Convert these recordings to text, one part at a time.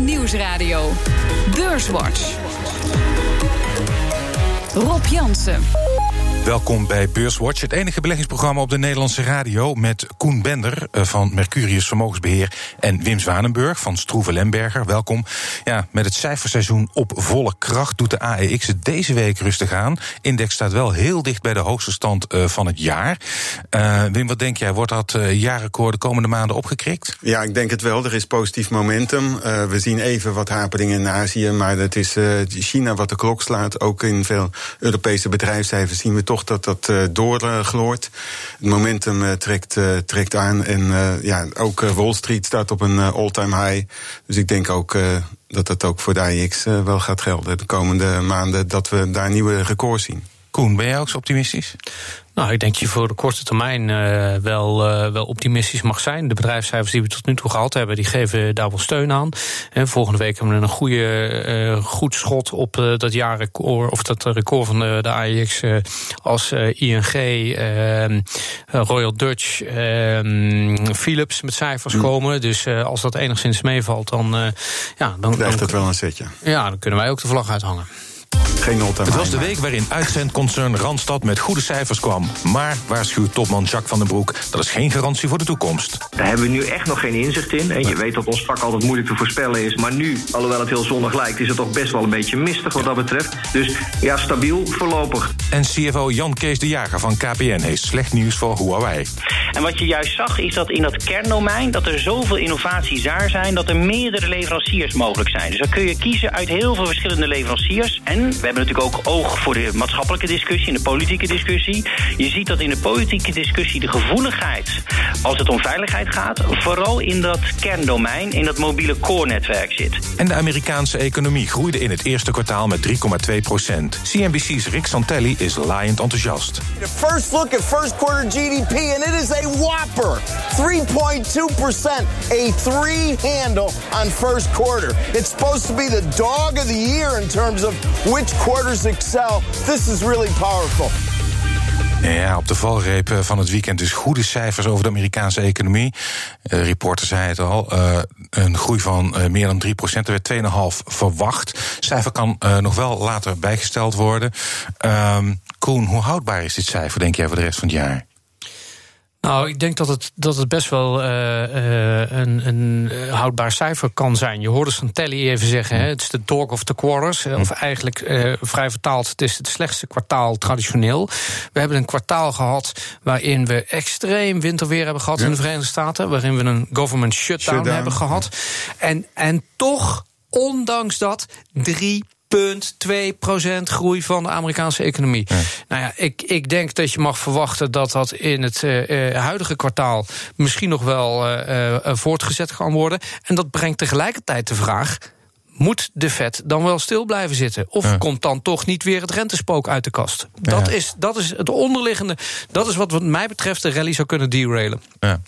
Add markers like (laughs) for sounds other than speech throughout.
Nieuwsradio. Beurswatch. Rob Jansen. Welkom bij Beurswatch, het enige beleggingsprogramma op de Nederlandse radio... met Koen Bender eh, van Mercurius Vermogensbeheer... en Wim Zwanenburg van Stroeven Lemberger. Welkom. Ja, met het cijferseizoen op volle kracht doet de AEX het deze week rustig aan. Index staat wel heel dicht bij de hoogste stand uh, van het jaar. Uh, Wim, wat denk jij? Wordt dat jaarrecord de komende maanden opgekrikt? Ja, ik denk het wel. Er is positief momentum. we zien even wat haperingen in Azië... maar het is China wat de klok slaat. Ook in veel Europese bedrijfscijfers zien we toch dat dat uh, doorgloort. het momentum uh, trekt, uh, trekt aan. En ja, ook Wall Street staat op een all-time high. Dus ik denk ook dat dat ook voor de AIX wel gaat gelden de komende maanden. Dat we daar nieuwe records zien. Koen, ben jij ook zo optimistisch? Nou, ik denk dat je voor de korte termijn uh, wel, uh, wel optimistisch mag zijn. De bedrijfscijfers die we tot nu toe gehad hebben, die geven daar wel steun aan. En volgende week hebben we een goede, uh, goed schot op dat jaarrecord, of dat record van de, de AEX als ING, ehm, Royal Dutch, ehm, Philips met cijfers mm. komen. Dus als dat enigszins meevalt, dan, ja, dan blijft het wel een setje. Ja, dan kunnen wij ook de vlag uithangen. Geen Het was de week waarin uitzendconcern Randstad met goede cijfers kwam. Maar waarschuwt topman Jacques van den Broek, dat is geen garantie voor de toekomst. Daar hebben we nu echt nog geen inzicht in. En je weet dat ons vak altijd moeilijk te voorspellen is. Maar nu, alhoewel het heel zonnig lijkt, is het toch best wel een beetje mistig wat dat betreft. Dus ja, stabiel voorlopig. En CFO Jan Kees de Jager van KPN heeft slecht nieuws voor Huawei. En wat je juist zag is dat in dat kerndomein... dat er zoveel innovaties daar zijn... dat er meerdere leveranciers mogelijk zijn. Dus dan kun je kiezen uit heel veel verschillende leveranciers. En we hebben natuurlijk ook oog voor de maatschappelijke discussie... en de politieke discussie. Je ziet dat in de politieke discussie de gevoeligheid... als het om veiligheid gaat... vooral in dat kerndomein, in dat mobiele core-netwerk zit. En de Amerikaanse economie groeide in het eerste kwartaal met 3,2 procent. CNBC's Rick Santelli is laaiend enthousiast. The first look at first quarter GDP... and it is a whopper 3.2%, a three handle on first quarter. It's supposed to be the dog of the year in terms of which quarters excel. This is really powerful. Ja, op de valreep eh, van het weekend dus goede cijfers over de Amerikaanse economie. De reporter zei het al, uh, een groei van meer dan 3 procent. Er werd 2,5 verwacht. Cijfer kan nog wel later bijgesteld worden. Um, Koen, hoe houdbaar is dit cijfer, denk jij, voor de rest van het jaar? Nou, ik denk dat het, dat het best wel uh, uh, een, een houdbaar cijfer kan zijn. Je hoorde Santelli even zeggen, hè, het is de dog of the quarters. Of eigenlijk uh, vrij vertaald, het is het slechtste kwartaal traditioneel. We hebben een kwartaal gehad waarin we extreem winterweer hebben gehad ja. in de Verenigde Staten. Waarin we een government shutdown, shutdown. hebben gehad. En, en toch, ondanks dat, drie 0,2% groei van de Amerikaanse economie. Ja. Nou ja, ik, ik denk dat je mag verwachten dat dat in het uh, huidige kwartaal misschien nog wel uh, uh, voortgezet kan worden. En dat brengt tegelijkertijd de vraag. Moet de Fed dan wel stil blijven zitten? Of ja. komt dan toch niet weer het rentespook uit de kast? Dat, ja. is, dat is het onderliggende. Dat is wat, wat mij betreft de rally zou kunnen derailen. Ja.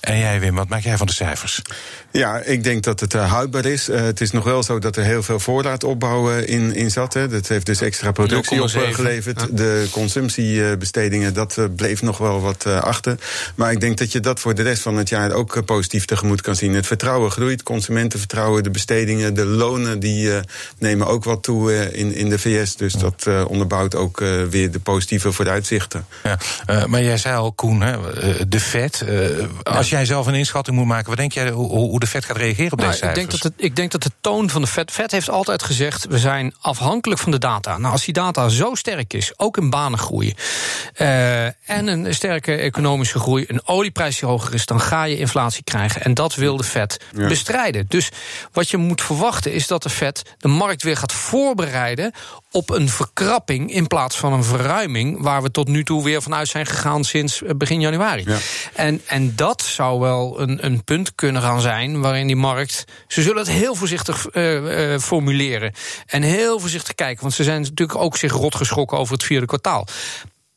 En jij, Wim, wat maak jij van de cijfers? Ja, ik denk dat het uh, houdbaar is. Uh, het is nog wel zo dat er heel veel voorraadopbouw uh, in, in zat. Hè. Dat heeft dus extra productie opgeleverd. Ja. De consumptiebestedingen, dat bleef nog wel wat achter. Maar ik denk dat je dat voor de rest van het jaar ook positief tegemoet kan zien. Het vertrouwen groeit, consumentenvertrouwen, de bestedingen, de lonen... die nemen ook wat toe in, in de VS. Dus ja. dat onderbouwt ook weer de positieve vooruitzichten. Ja, maar jij zei al, Koen, hè, de Fed... als jij zelf een inschatting moet maken, wat denk jij... hoe, hoe de Fed gaat reageren op nou, deze ik denk, dat het, ik denk dat de toon van de Fed... Fed heeft altijd gezegd, we zijn afhankelijk van de data. Nou, als die data zo sterk is, ook in banengroei... Uh, en een sterke economische groei, een olieprijs die hoger is... dan ga je inflatie krijgen. En dat wil de Fed ja. bestrijden. Dus wat je moet verwachten is dat de Fed de markt weer gaat voorbereiden... op een verkrapping in plaats van een verruiming... waar we tot nu toe weer vanuit zijn gegaan sinds begin januari. Ja. En, en dat zou wel een, een punt kunnen gaan zijn waarin die markt. Ze zullen het heel voorzichtig uh, uh, formuleren. En heel voorzichtig kijken. Want ze zijn natuurlijk ook zich rot geschrokken over het vierde kwartaal.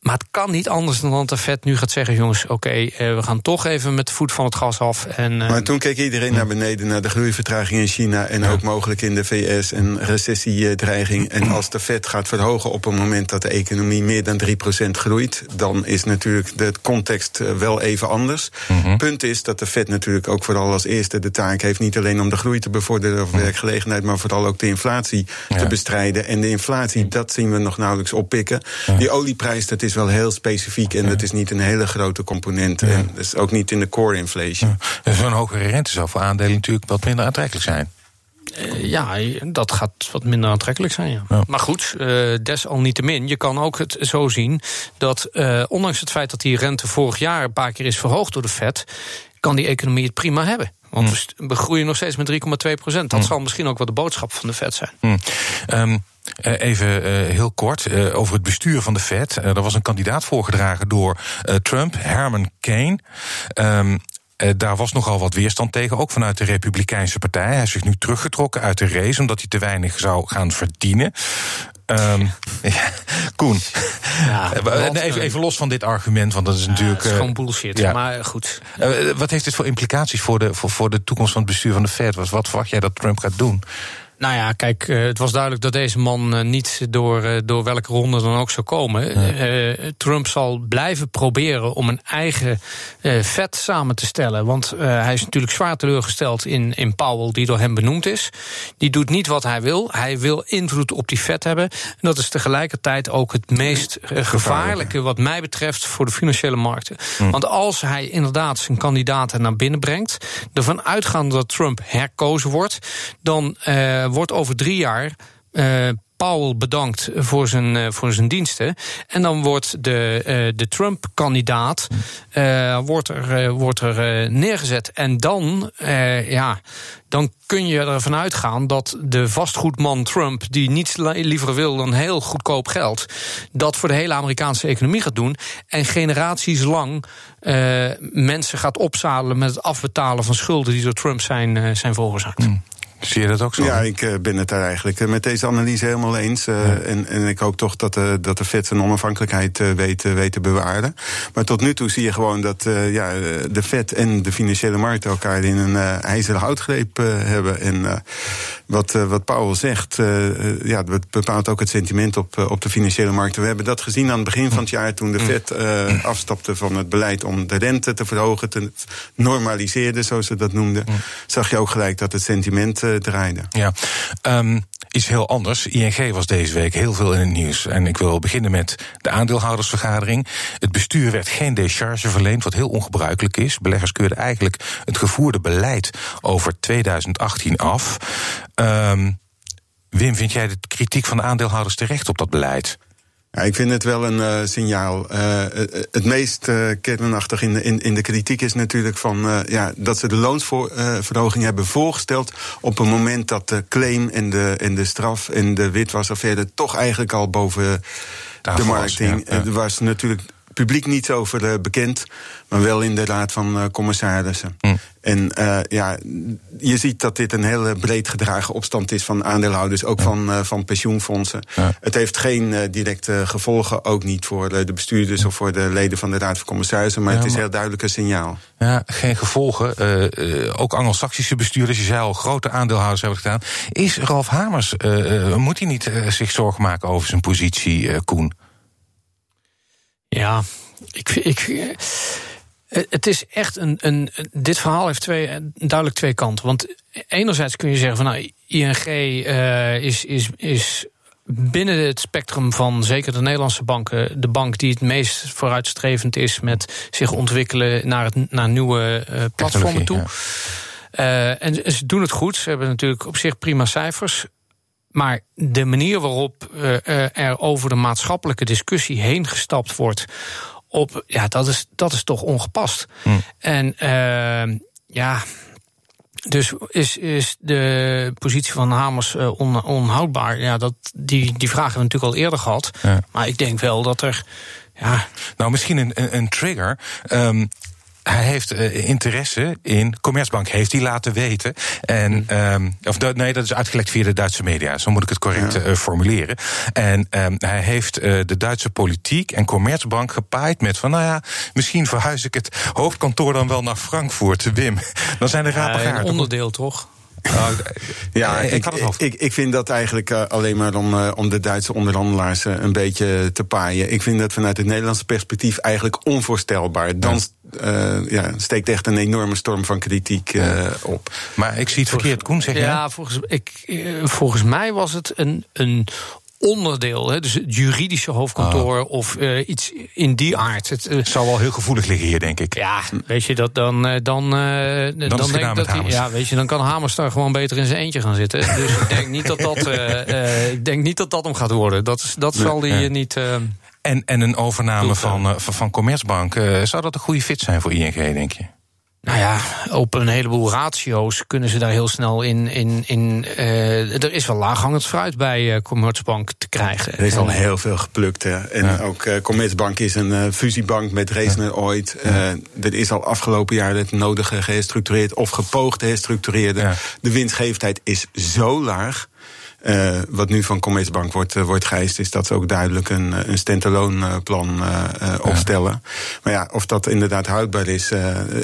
Maar het kan niet anders dan dat de Fed nu gaat zeggen: jongens, oké, eh, we gaan toch even met de voet van het gas af. En, uh, maar toen keek iedereen naar beneden naar de groeivertraging in China en ook mogelijk in de VS en recessiedreiging. En als de Fed gaat verhogen op een moment dat de economie meer dan 3% groeit, dan is natuurlijk de context eh, wel even anders. Mm Punt is dat de Fed natuurlijk ook vooral als eerste de taak heeft niet alleen om de groei te bevorderen of werkgelegenheid, maar vooral ook de inflatie te bestrijden. En de inflatie, dat zien we nog nauwelijks oppikken. Die olieprijs, dat is is wel heel specifiek en dat is niet een hele grote component. En dat is ook niet in de core inflation. Ja. Zo'n hogere rente zou voor aandelen natuurlijk wat minder aantrekkelijk zijn. Uh, ja, dat gaat wat minder aantrekkelijk zijn. Ja. Maar goed, uh, desalniettemin, je kan ook het zo zien dat uh, ondanks het feit dat die rente vorig jaar een paar keer is verhoogd door de Fed, kan die economie het prima hebben. Want we groeien nog steeds met 3,2 procent. Dat zal misschien ook wel de boodschap van de Fed zijn. Um, even heel kort over het bestuur van de Fed. er was een kandidaat voorgedragen door Trump, Herman Kane. Um, daar was nogal wat weerstand tegen, ook vanuit de Republikeinse Partij. Hij is zich nu teruggetrokken uit de race omdat hij te weinig zou gaan verdienen. Um, (laughs) ja, Koen, ja, even, even, los van dit argument, want dat is natuurlijk. Het is gewoon bullshit, ja. maar goed. wat heeft dit voor implicaties voor de, voor, voor de toekomst van het bestuur van de Fed? Wat verwacht jij dat Trump gaat doen? Nou ja, kijk, eh, het was duidelijk dat deze man eh, niet door, eh, door welke ronde dan ook zou komen. Trump zal blijven proberen om een eigen vet samen te stellen. Want hij is natuurlijk zwaar teleurgesteld in, in Powell, die door hem benoemd is. Die doet niet wat hij wil. Hij wil invloed op die vet hebben. En dat is tegelijkertijd ook het meest gevaarlijke, wat mij betreft, voor de financiële markten. Hm. Want als hij inderdaad zijn kandidaten naar binnen brengt, ervan uitgaande dat Trump herkozen wordt, dan wordt over drie jaar. Uh, Powell bedankt voor zijn, uh, voor zijn diensten. En dan wordt de, uh, de Trump-kandidaat wordt er, wordt er neergezet. En dan, ja, dan kun je ervan uitgaan dat de vastgoedman Trump, die niets liever wil dan heel goedkoop geld, dat voor de hele Amerikaanse economie gaat doen. En generaties lang mensen gaat opzadelen met het afbetalen van schulden die door Trump zijn, zijn veroorzaakt. Mm. Zie je dat ook zo? Ja, ik eh, ben het daar eigenlijk eh, met deze analyse helemaal eens. Uh, en, en ik hoop toch dat, uh, dat de Fed zijn onafhankelijkheid weet, weet te bewaren. Maar tot nu toe zie je gewoon dat ja, de Fed en de financiële markt elkaar in een ijzeren houtgreep hebben. En wat, wat Powell zegt, ja, dat bepaalt ook het sentiment op, op de financiële markten. We hebben dat gezien aan het begin van het jaar toen de Fed afstapte van het beleid om de rente te verhogen, te normaliseren, zoals ze dat noemden. Zag je ook gelijk dat het sentiment Ja, um, iets heel anders. ING was deze week heel veel in het nieuws. En ik wil beginnen met de aandeelhoudersvergadering. Het bestuur werd geen décharge verleend, wat heel ongebruikelijk is. Beleggers keurden eigenlijk het gevoerde beleid over 2018 af. Um, Wim, vind jij de kritiek van de aandeelhouders terecht op dat beleid? Ja, ik vind het wel een uh, signaal. Uh, het meest uh, kernachtig in de, in, in de kritiek is natuurlijk van ja, dat ze de loonsverhoging hebben voorgesteld op een moment dat de claim en de, en de straf en de witwasaffaire toch eigenlijk al boven de. Ja, Er was natuurlijk publiek niet over uh, bekend, maar wel in de raad van uh, commissarissen. Mm. En uh, ja, je ziet dat dit een hele breed gedragen opstand is van aandeelhouders, ook van, van pensioenfondsen. Ja. Het heeft geen directe gevolgen, ook niet voor de bestuurders of voor de leden van de raad van commissarissen, maar het is heel duidelijk een signaal. Ja, geen gevolgen. ook Anglo-Saxische bestuurders, je zei al, grote aandeelhouders hebben gedaan. Is Ralf Hamers, moet hij niet zich zorgen maken over zijn positie, Koen? Ja, ik, ik, eh, het is echt een, een. Dit verhaal heeft twee, duidelijk twee kanten. Want enerzijds kun je zeggen van nou, ING uh, eh, is, is, is binnen het spectrum van zeker de Nederlandse banken de bank die het meest vooruitstrevend is met zich ontwikkelen naar, het, naar nieuwe uh, platformen toe. Uh, en ze doen het goed. Ze hebben natuurlijk op zich prima cijfers. Maar de manier waarop uh, er over de maatschappelijke discussie heen gestapt wordt, op, ja, dat, is, dat is toch ongepast. Hm. En uh, ja. Dus is, is de positie van Hamers on, onhoudbaar? Ja, dat, die, die vragen hebben we natuurlijk al eerder gehad. Ja. Maar ik denk wel dat er. Ja. Nou, misschien een, een, een trigger. Um, hij heeft interesse in. Commerzbank heeft hij laten weten. En, um, of nee, dat is uitgelekt via de Duitse media. Zo moet ik het correct formuleren. En um, hij heeft de Duitse politiek en Commerzbank gepaaid met van, nou ja, misschien verhuis ik het hoofdkantoor dan wel naar Frankfurt, Wim. Dan zijn de rapen Een onderdeel toch? Nou, (laughs) ja, ik, ik, ik, vind dat eigenlijk uh, alleen maar om, uh, om de Duitse onderhandelaars uh, een beetje te paaien. Ik vind dat vanuit het Nederlandse perspectief eigenlijk onvoorstelbaar. Dan ja, steekt echt een enorme storm van kritiek op. Maar ik zie het verkeerd, Koen, zeg je? Ja, volgens, ik, volgens mij was het een, een onderdeel, hè, dus het juridische hoofdkantoor ah. of uh, iets in die aard. Het uh, zou wel heel gevoelig liggen hier, denk ik. Ja, weet je dat dan. Uh, dan, dan, dan denk ik dat hij, ja, weet je, dan kan Hamers daar gewoon beter in zijn eentje gaan zitten. (laughs) Dus ik denk niet dat dat, ik denk niet dat dat hem gaat worden. Dat, dat zal hij niet. en, en een overname van, van, van Commerzbank, zou dat een goede fit zijn voor ING, denk je? Nou ja, op een heleboel ratio's kunnen ze daar heel snel in. in, in uh, er is wel laaghangend fruit bij uh, Commerzbank te krijgen. Er is al heel veel geplukt. Hè. En ja. ook uh, Commerzbank is een fusiebank met Reesner ja. ooit. Ja. er is al afgelopen jaar het nodige geherstructureerd of gepoogd herstructureerde. De winstgevendheid is zo laag. Uh, wat nu van Commerzbank wordt, uh, wordt geëist, is dat ze ook duidelijk een, eh, een standalone plan uh, opstellen. Maar ja, of dat inderdaad houdbaar is.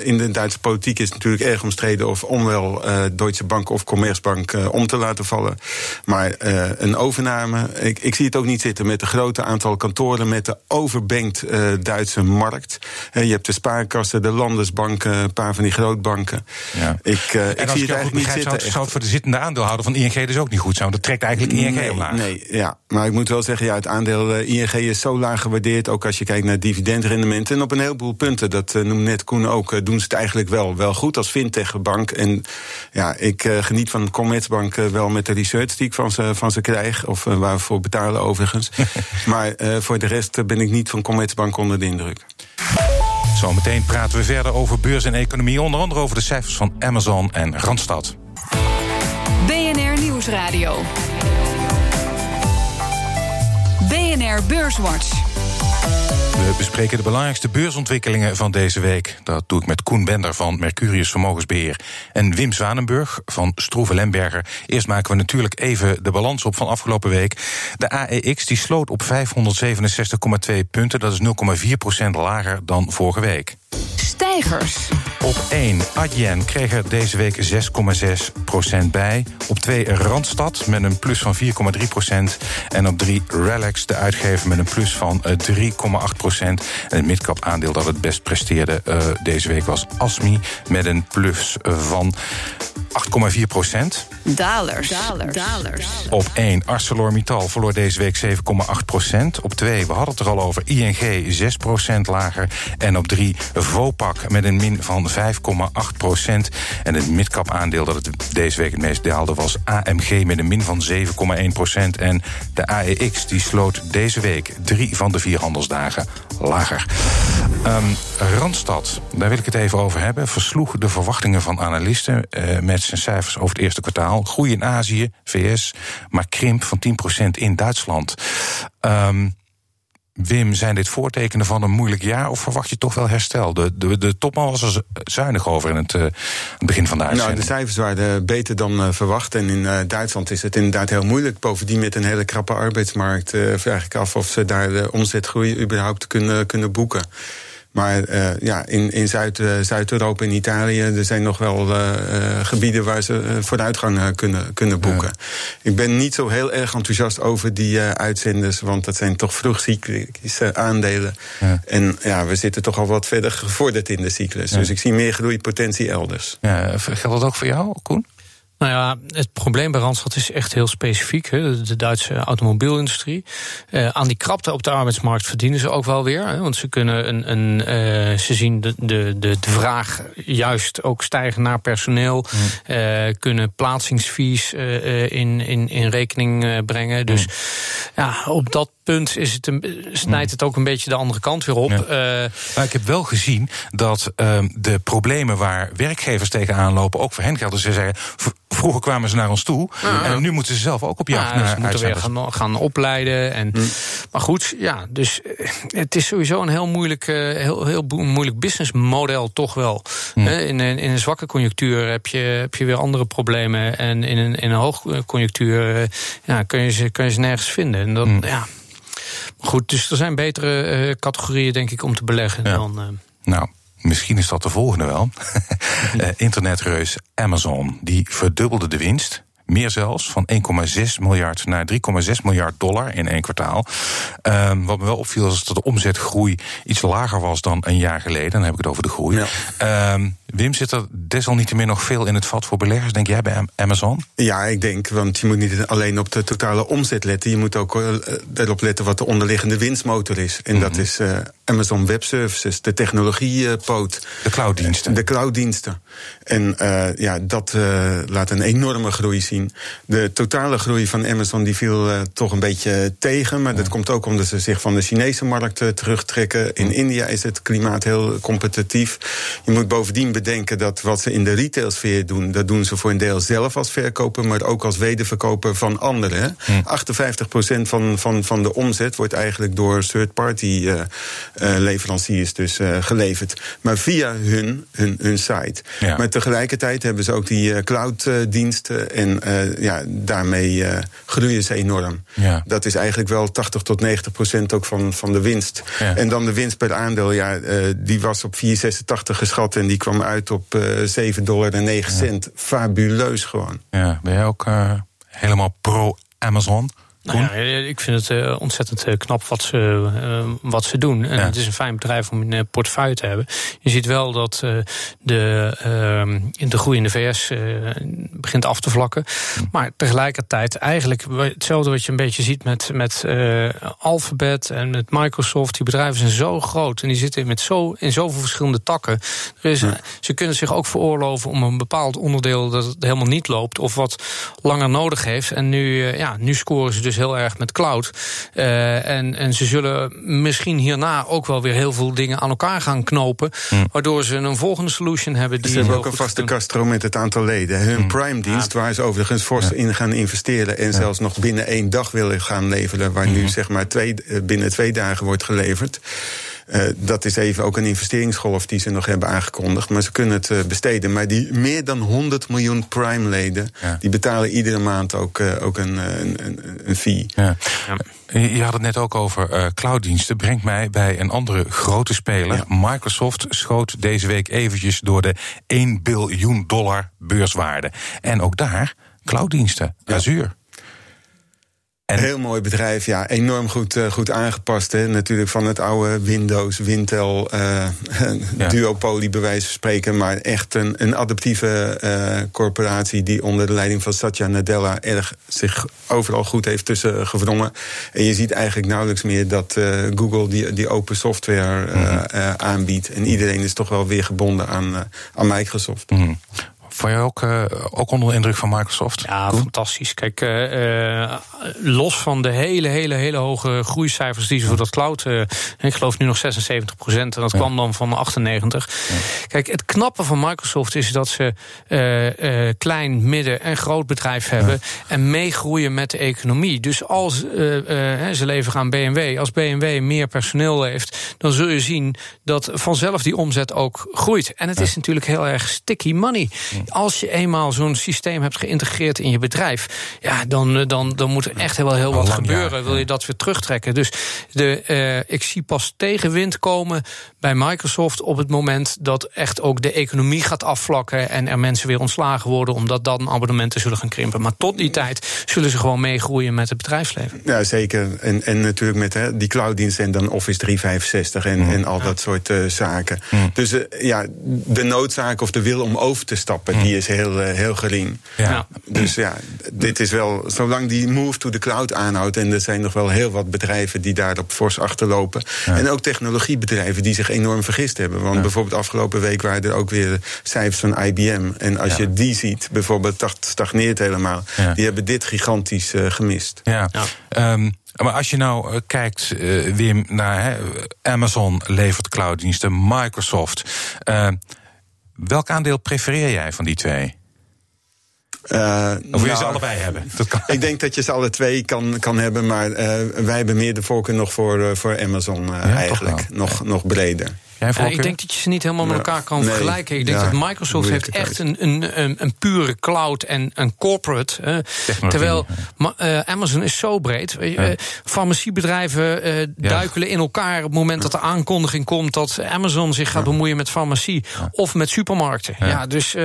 in de Duitse politiek is het natuurlijk erg omstreden of om wel Deutsche Bank of Commerzbank om te laten vallen. Maar een overname, ik, ik zie het ook niet zitten met een grote aantal kantoren, met de overbankt Duitse markt. je hebt de spaarkassen, de landesbanken, een paar van die grootbanken. Ja. Ik, ik zie het eigenlijk niet zitten. Zou, zou het voor de zittende aandeelhouder van ING dus ook niet goed zijn? Trekt eigenlijk ING nee, omlaag. Nee, ja. Maar ik moet wel zeggen, ja, het aandeel uh, ING is zo laag gewaardeerd. Ook als je kijkt naar dividendrendementen. En op een heleboel punten, dat uh, noemt net Koen ook, uh, doen ze het eigenlijk wel, wel goed als fintechbank. En ja, ik geniet van Commerzbank wel met de research die ik van ze, van ze krijg. Of waar we voor betalen overigens. (laughs) maar voor de rest ben ik niet van Commerzbank onder de indruk. Zometeen praten we verder over beurs en economie. Onder andere over de cijfers van Amazon en Randstad. Nieuwsradio. BNR Beurswatch. We bespreken de belangrijkste beursontwikkelingen van deze week. Dat doe ik met Koen Bender van Mercurius Vermogensbeheer en Wim Zwanenburg van Stroeve Lemberger. Eerst maken we natuurlijk even de balans op van afgelopen week. De AEX die sloot op 567,2 punten. Dat is 0,4% lager dan vorige week. Stijgers. Op 1 Adyen kreeg er deze week 6,6% bij. Op 2 Randstad met een plus van 4,3% En op 3 Relax, de uitgever, met een plus van 3,8 En het midcap aandeel dat het best presteerde uh, deze week was Asmi... met een plus van 8,4 procent. Dalers. Dalers. Dalers. Op 1 ArcelorMittal verloor deze week 7,8 procent. Op 2, we hadden het er al over, ING 6 procent lager. En op 3 Vopak met een min van 5,8 procent. En het midcap aandeel dat het deze week het meest daalde was AMG met een min van 7,1 procent. En de AEX die sloot deze week drie van de vier handelsdagen lager. Um, Randstad, daar wil ik het even over hebben, versloeg de verwachtingen van analisten uh, met zijn cijfers over het eerste kwartaal. Groei in Azië, VS, maar krimp van 10% in Duitsland. Um, Wim, zijn dit voortekenen van een moeilijk jaar of verwacht je toch wel herstel? De, de, de topman was er zuinig over in het, uh, het begin van de uitzending. Nou, de cijfers waren beter dan uh, verwacht. En in uh, Duitsland is het inderdaad heel moeilijk. Bovendien met een hele krappe arbeidsmarkt vraag ik af of ze daar de omzetgroei überhaupt kunnen, kunnen boeken. Maar uh, ja, in, in Zuid, uh, Zuid-Europa en Italië... er zijn nog wel uh, gebieden waar ze vooruitgang kunnen, kunnen boeken. Ja. Ik ben niet zo heel erg enthousiast over die uitzenders... want dat zijn toch vroegcyclische aandelen. Ja. En ja, we zitten toch al wat verder gevorderd in de cyclus. Ja. Dus ik zie meer groeipotentie elders. Ja, geldt dat ook voor jou, Koen? Nou ja, het probleem bij Randstad is echt heel specifiek. Hè. De Duitse automobielindustrie. Uh, aan die krapte op de arbeidsmarkt verdienen ze ook wel weer. Hè, want ze kunnen een. een uh, ze zien de, de, de, vraag juist ook stijgen naar personeel. Mm. Uh, kunnen plaatsingsfees in, in, in rekening brengen. Dus mm. ja, op dat punt is het een, snijdt het ook een beetje de andere kant weer op. Ja. maar ik heb wel gezien dat ehm, de problemen waar werkgevers tegenaan lopen, ook voor hen gelden. Ze zeggen vroeger kwamen ze naar ons toe. En nu moeten ze zelf ook op jacht ja, naar Ze moeten weer gaan, gaan opleiden. En, Hm. Maar goed, ja, dus eh, het is sowieso een heel moeilijk, eh, heel, heel moeilijk businessmodel, toch wel. Hm. Hè, In, een, in een zwakke conjunctuur heb je, heb je weer andere problemen. En in een, in een hoogconjunctuur eh, ja, kun, je ze, kun je ze nergens vinden. En dan, Hm. ja. Maar Goed, dus er zijn betere eh, categorieën, denk ik, om te beleggen Ja. dan. eh, Nou, misschien is dat de volgende wel. (laughs) Eh, internetreus Amazon, die verdubbelde de winst. Meer zelfs, van 1,6 miljard naar 3,6 miljard dollar in één kwartaal. Ehm, wat me wel opviel is dat de omzetgroei iets lager was dan een jaar geleden. Dan heb ik het over de groei. Ehm, Wim, zit er desalniettemin nog veel in het vat voor beleggers, denk jij bij Am- Amazon? Ja, ik denk, want je moet niet alleen op de totale omzet letten. Je moet ook eh, erop letten wat de onderliggende winstmotor is. En dat is eh, Amazon Web Services, de technologiepoot. De clouddiensten. De clouddiensten. En eh, ja, dat eh, laat een enorme groei zien. De totale groei van Amazon die viel eh, toch een beetje tegen. Maar dat komt ook omdat ze zich van de Chinese markt terugtrekken. In India is het klimaat heel competitief. Je moet bovendien bedenken dat wat ze in de retailsfeer doen... dat doen ze voor een deel zelf als verkoper... maar ook als wederverkoper van anderen. hè. 58% van, van, van de omzet wordt eigenlijk door third-party leveranciers dus, eh, geleverd. Maar via hun, hun, hun site. Ja. Maar tegelijkertijd hebben ze ook die eh, cloud-diensten. en eh, ja, daarmee eh, groeien ze enorm. Ja. Dat is eigenlijk wel 80 tot 90 procent ook van, van de winst. Ja. En dan de winst per aandeel, ja, eh, die was op 4,86 geschat... en die kwam uit op eh 7,09 dollar en 9 cent. Fabuleus gewoon. Ja, ben jij ook eh, helemaal pro-Amazon? Nou ja, ik vind het eh, ontzettend eh, knap wat ze, eh, wat ze doen. En Ja. het is een fijn bedrijf om in eh, portefeuille te hebben. Je ziet wel dat de, ehm, de groei in de VS begint af te vlakken. Maar tegelijkertijd eigenlijk hetzelfde wat je een beetje ziet met, met Alphabet en met Microsoft. Die bedrijven zijn zo groot en die zitten met zo, in zoveel verschillende takken. Er is, Ze kunnen zich ook veroorloven om een bepaald onderdeel dat het helemaal niet loopt of wat langer nodig heeft. En nu, ja, nu scoren ze dus heel erg met cloud. Eh, en, en ze zullen misschien hierna ook wel weer heel veel dingen aan elkaar gaan knopen. Waardoor ze een volgende solution hebben. Die Ze hebben ook een vaste. Castro met het aantal leden. Hun Prime-dienst, waar ze overigens fors in gaan investeren... en zelfs nog binnen één dag willen gaan leveren... waar nu zeg maar twee, eh, binnen twee dagen wordt geleverd... Eh, dat is even ook een investeringsgolf die ze nog hebben aangekondigd. Maar ze kunnen het eh, besteden. Maar die meer dan 100 miljoen Prime-leden... Ja. die betalen iedere maand ook, eh, ook een, een, een, een fee. Ja. Je je had het net ook over eh, clouddiensten. Brengt mij bij een andere grote speler. Microsoft schoot deze week eventjes door de 1 biljoen dollar beurswaarde. En ook daar clouddiensten, Azure. En- Heel mooi bedrijf, ja. Enorm goed, eh, goed aangepast. Hè. Natuurlijk van het oude Windows, Wintel, eh (laughs) Ja. duopolie bij wijze van spreken. Maar echt een, een adaptieve eh, corporatie die onder de leiding van Satya Nadella erg zich overal goed heeft tussen gewrongen. En je ziet eigenlijk nauwelijks meer dat Google die, die open software Mhm. aanbiedt. En iedereen is toch wel weer gebonden aan, aan Microsoft. Mhm. Vond je ook, eh, ook onder de indruk van Microsoft? Ja, fantastisch. Kijk, eh, eh, los van de hele, hele, hele hoge groeicijfers die ze voor dat cloud. eh, ik geloof nu nog 76 procent. En dat kwam dan van 98. Kijk, het knappe van Microsoft is dat ze klein, midden en groot bedrijf hebben. En meegroeien met de economie. Dus als ze leveren aan BMW, als BMW meer personeel heeft, dan zul je zien dat vanzelf die omzet ook groeit. En het is natuurlijk heel erg sticky money. Als je eenmaal zo'n systeem hebt geïntegreerd in je bedrijf, ja, dan, eh, dan, dan moet er echt wel heel wat gebeuren. ja. Wil je dat weer terugtrekken? Dus de, eh, ik zie pas tegenwind komen bij Microsoft op het moment dat echt ook de economie gaat afvlakken en er mensen weer ontslagen worden, omdat dan abonnementen zullen gaan krimpen. Maar tot die tijd zullen ze gewoon meegroeien met het bedrijfsleven. Ja, zeker. En, en natuurlijk met hè, die clouddiensten en dan Office 365 en, en al dat soort eh, zaken. Dus eh, ja, de noodzaak of de wil om over te stappen, die is heel, eh, heel gering. Ja. Dus ja, dit is wel, zolang die move to the cloud aanhoudt, en er zijn nog wel heel wat bedrijven die daarop fors achterlopen. En ook technologiebedrijven die zich enorm vergist hebben. Want bijvoorbeeld afgelopen week waren er ook weer cijfers van IBM. En als Ja. je die ziet, bijvoorbeeld, dat stagneert helemaal. Ja. Die hebben dit gigantisch eh, gemist. Ja. Ja. Ehm, maar als je nou eh, kijkt, Wim, naar hè, Amazon levert clouddiensten, Microsoft. eh, welk aandeel prefereer jij van die twee? Uh, of wil je ze nou, allebei hebben? (laughs) Dat kan. Ik denk dat je ze alle twee kan, kan hebben, maar wij hebben meer de voorkeur nog voor, voor Amazon eigenlijk. Nog, nog breder. Ja, ik denk dat je ze niet helemaal met elkaar kan vergelijken. Ik denk dat Microsoft heeft echt een, een, een, een, pure cloud en een corporate. terwijl uh, Amazon is zo breed. Ja. farmaciebedrijven uh, duikelen in elkaar op het moment dat de aankondiging komt dat Amazon zich gaat bemoeien met farmacie of met supermarkten. Ja, dus uh,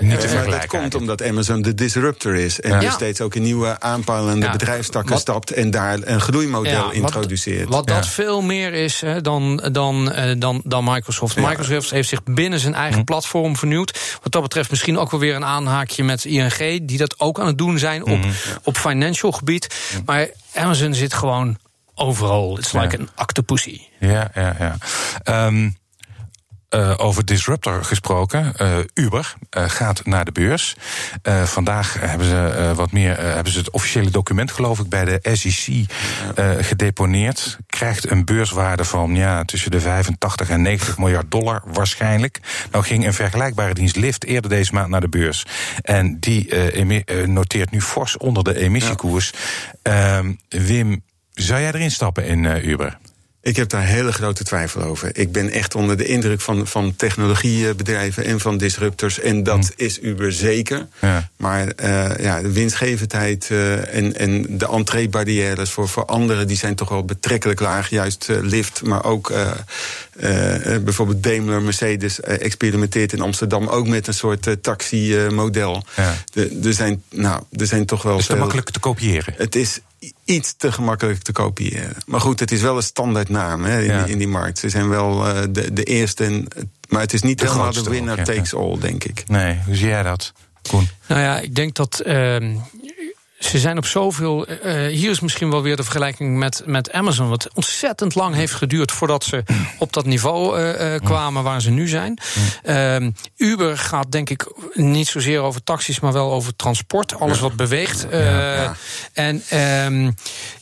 niet te vergelijken. Dat komt omdat Amazon de disruptor is en dus steeds ook in nieuwe aanpalende bedrijfstakken stapt en daar een groeimodel introduceert. Wat, wat dat veel meer is dan, dan, dan dan, Microsoft. Microsoft heeft zich binnen zijn eigen hm. platform vernieuwd. Wat dat betreft misschien ook wel weer een aanhaakje met ING... die dat ook aan het doen zijn op, hm. op financial gebied. Hm. Maar Amazon zit gewoon overal. Het is like een octopussy. Ja, ja, ja. Um, uh, over disruptor gesproken. Uh, Uber uh, gaat naar de beurs. vandaag hebben ze wat meer hebben ze het officiële document, geloof ik, bij de SEC gedeponeerd. Krijgt een beurswaarde van ja, tussen de 85 en 90 miljard dollar waarschijnlijk. Nou ging een vergelijkbare dienst Lyft eerder deze maand naar de beurs. En die noteert nu fors onder de emissiekoers. Ja. Ehm, Wim, zou jij erin stappen in Uber? Ik heb daar hele grote twijfel over. Ik ben echt onder de indruk van, van technologiebedrijven en van disruptors. En dat mm. is Uber zeker. Ja. Maar uh, ja, de winstgevendheid uh, en, en de entreebarrières voor, voor anderen... die zijn toch wel betrekkelijk laag. Juist uh, Lyft, maar ook bijvoorbeeld Daimler, Mercedes... experimenteert in Amsterdam ook met een soort taxi-model. Ja. Er zijn, nou, er zijn toch wel... Het is te makkelijk te kopiëren. Het is iets te gemakkelijk te kopiëren. Maar goed, het is wel een standaardnaam hè, in, die, in die markt. Ze zijn wel uh, de, de eerste. En, maar het is niet de helemaal de winner takes all, denk ik. Nee, hoe zie jij dat, Koen? Nou ja, ik denk dat uh, ze zijn op zoveel. Uh, hier is misschien wel weer de vergelijking met, met Amazon. Wat ontzettend lang heeft geduurd voordat ze op dat niveau uh, kwamen waar ze nu zijn. Uh, Uber gaat denk ik niet zozeer over taxis, maar wel over transport. Alles wat beweegt. En um,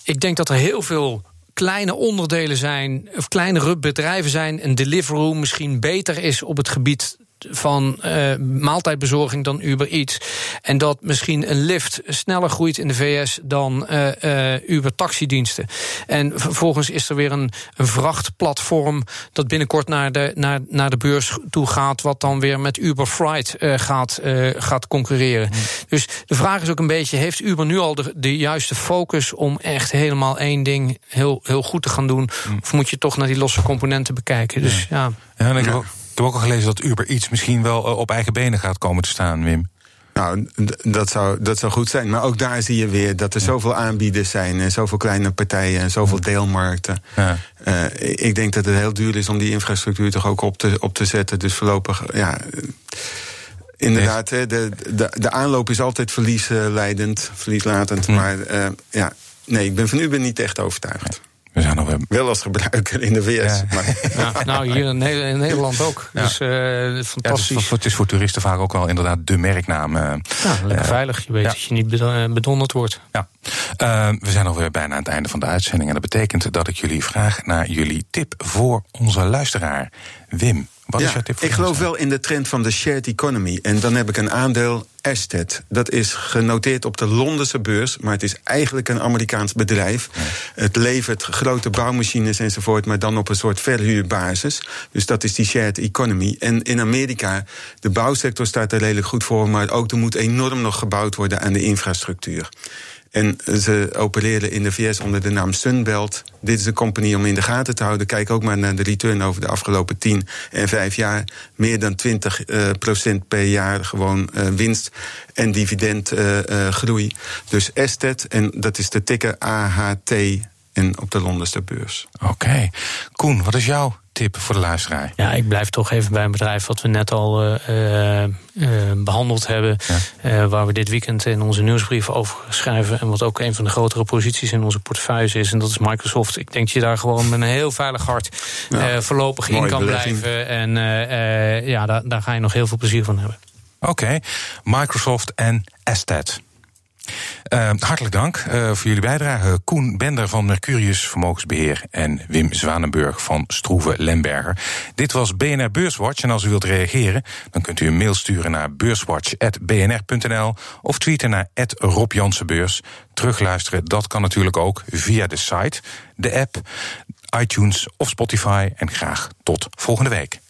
ik denk dat er heel veel kleine onderdelen zijn, of kleinere bedrijven zijn, een Deliveroo misschien beter is op het gebied van uh, maaltijdbezorging dan Uber Eats. En dat misschien een lift sneller groeit in de VS dan uh, uh, Uber taxidiensten. En vervolgens is er weer een, een vrachtplatform dat binnenkort naar de, naar, naar de beurs toe gaat, wat dan weer met Uber Freight gaat, gaat concurreren. Dus de vraag is ook een beetje: heeft Uber nu al de, de juiste focus om echt helemaal één ding heel, heel goed te gaan doen? Of moet je toch naar die losse componenten bekijken? Dus ja. ja, denk ik ook heb ook al gelezen dat Uber iets misschien wel eh, op eigen benen gaat komen te staan, Wim. Nou, dat zou, dat zou goed zijn. Maar ook daar zie je weer dat er zoveel aanbieders zijn... en zoveel kleine partijen en zoveel deelmarkten. Ja. Uh, ik denk dat het heel duur is om die infrastructuur toch ook op te, op te zetten. Dus voorlopig, ja... Inderdaad, de, de, de aanloop is altijd verliesleidend, verlieslatend. Hm. Maar uh, ja, nee, ik ben van u ben niet echt overtuigd. We zijn nog wel als gebruiker in de VS. Maar. (laughs) nou, hier in Nederland ook. Dus uh, fantastisch. Het is, het, is, voor toeristen vaak ook wel inderdaad de merknaam. Uh, ja, lekker uh, veilig. Je weet dat je niet bedonderd wordt. Ja. we zijn alweer bijna aan het einde van de uitzending. En dat betekent dat ik jullie vraag naar jullie tip voor onze luisteraar. Wim, wat is jouw tip voor Ik geloof wel in de trend van de shared economy. En dan heb ik een aandeel Astet. Dat is genoteerd op de Londense beurs, maar het is eigenlijk een Amerikaans bedrijf. Het levert grote bouwmachines enzovoort, maar dan op een soort verhuurbasis. Dus dat is die shared economy. En in Amerika, de bouwsector staat er redelijk goed voor, maar ook er moet enorm nog gebouwd worden aan de infrastructuur. En ze opereren in de VS onder de naam Sunbelt. Dit is een compagnie om in de gaten te houden. Kijk ook maar naar de return over de afgelopen 10 en 5 jaar. Meer dan 20 uh, procent per jaar gewoon uh, winst en dividendgroei. Dus Estet, en dat is de ticker AHT en op de Londense beurs. Oké. Okay. Koen, wat is jouw tip voor de luisteraar? Ja, ik blijf toch even bij een bedrijf wat we net al uh, uh, behandeld hebben. Ja. waar we dit weekend in onze nieuwsbrief over schrijven. En wat ook een van de grotere posities in onze portefeuille is. En dat is Microsoft. Ik denk dat je daar gewoon met een heel veilig hart ja. voorlopig in kan blijven. En ja, daar, daar ga je nog heel veel plezier van hebben. Oké, okay. Microsoft en Estet. Uh, hartelijk dank uh, voor jullie bijdrage. Koen Bender van Mercurius Vermogensbeheer en Wim Zwanenburg van Stroeve Lemberger. Dit was BNR Beurswatch en als u wilt reageren, dan kunt u een mail sturen naar beurswatch@bnr.nl of tweeten naar Rob Jansenbeurs. Terugluisteren, dat kan natuurlijk ook via de site, de app, iTunes of Spotify. En graag tot volgende week.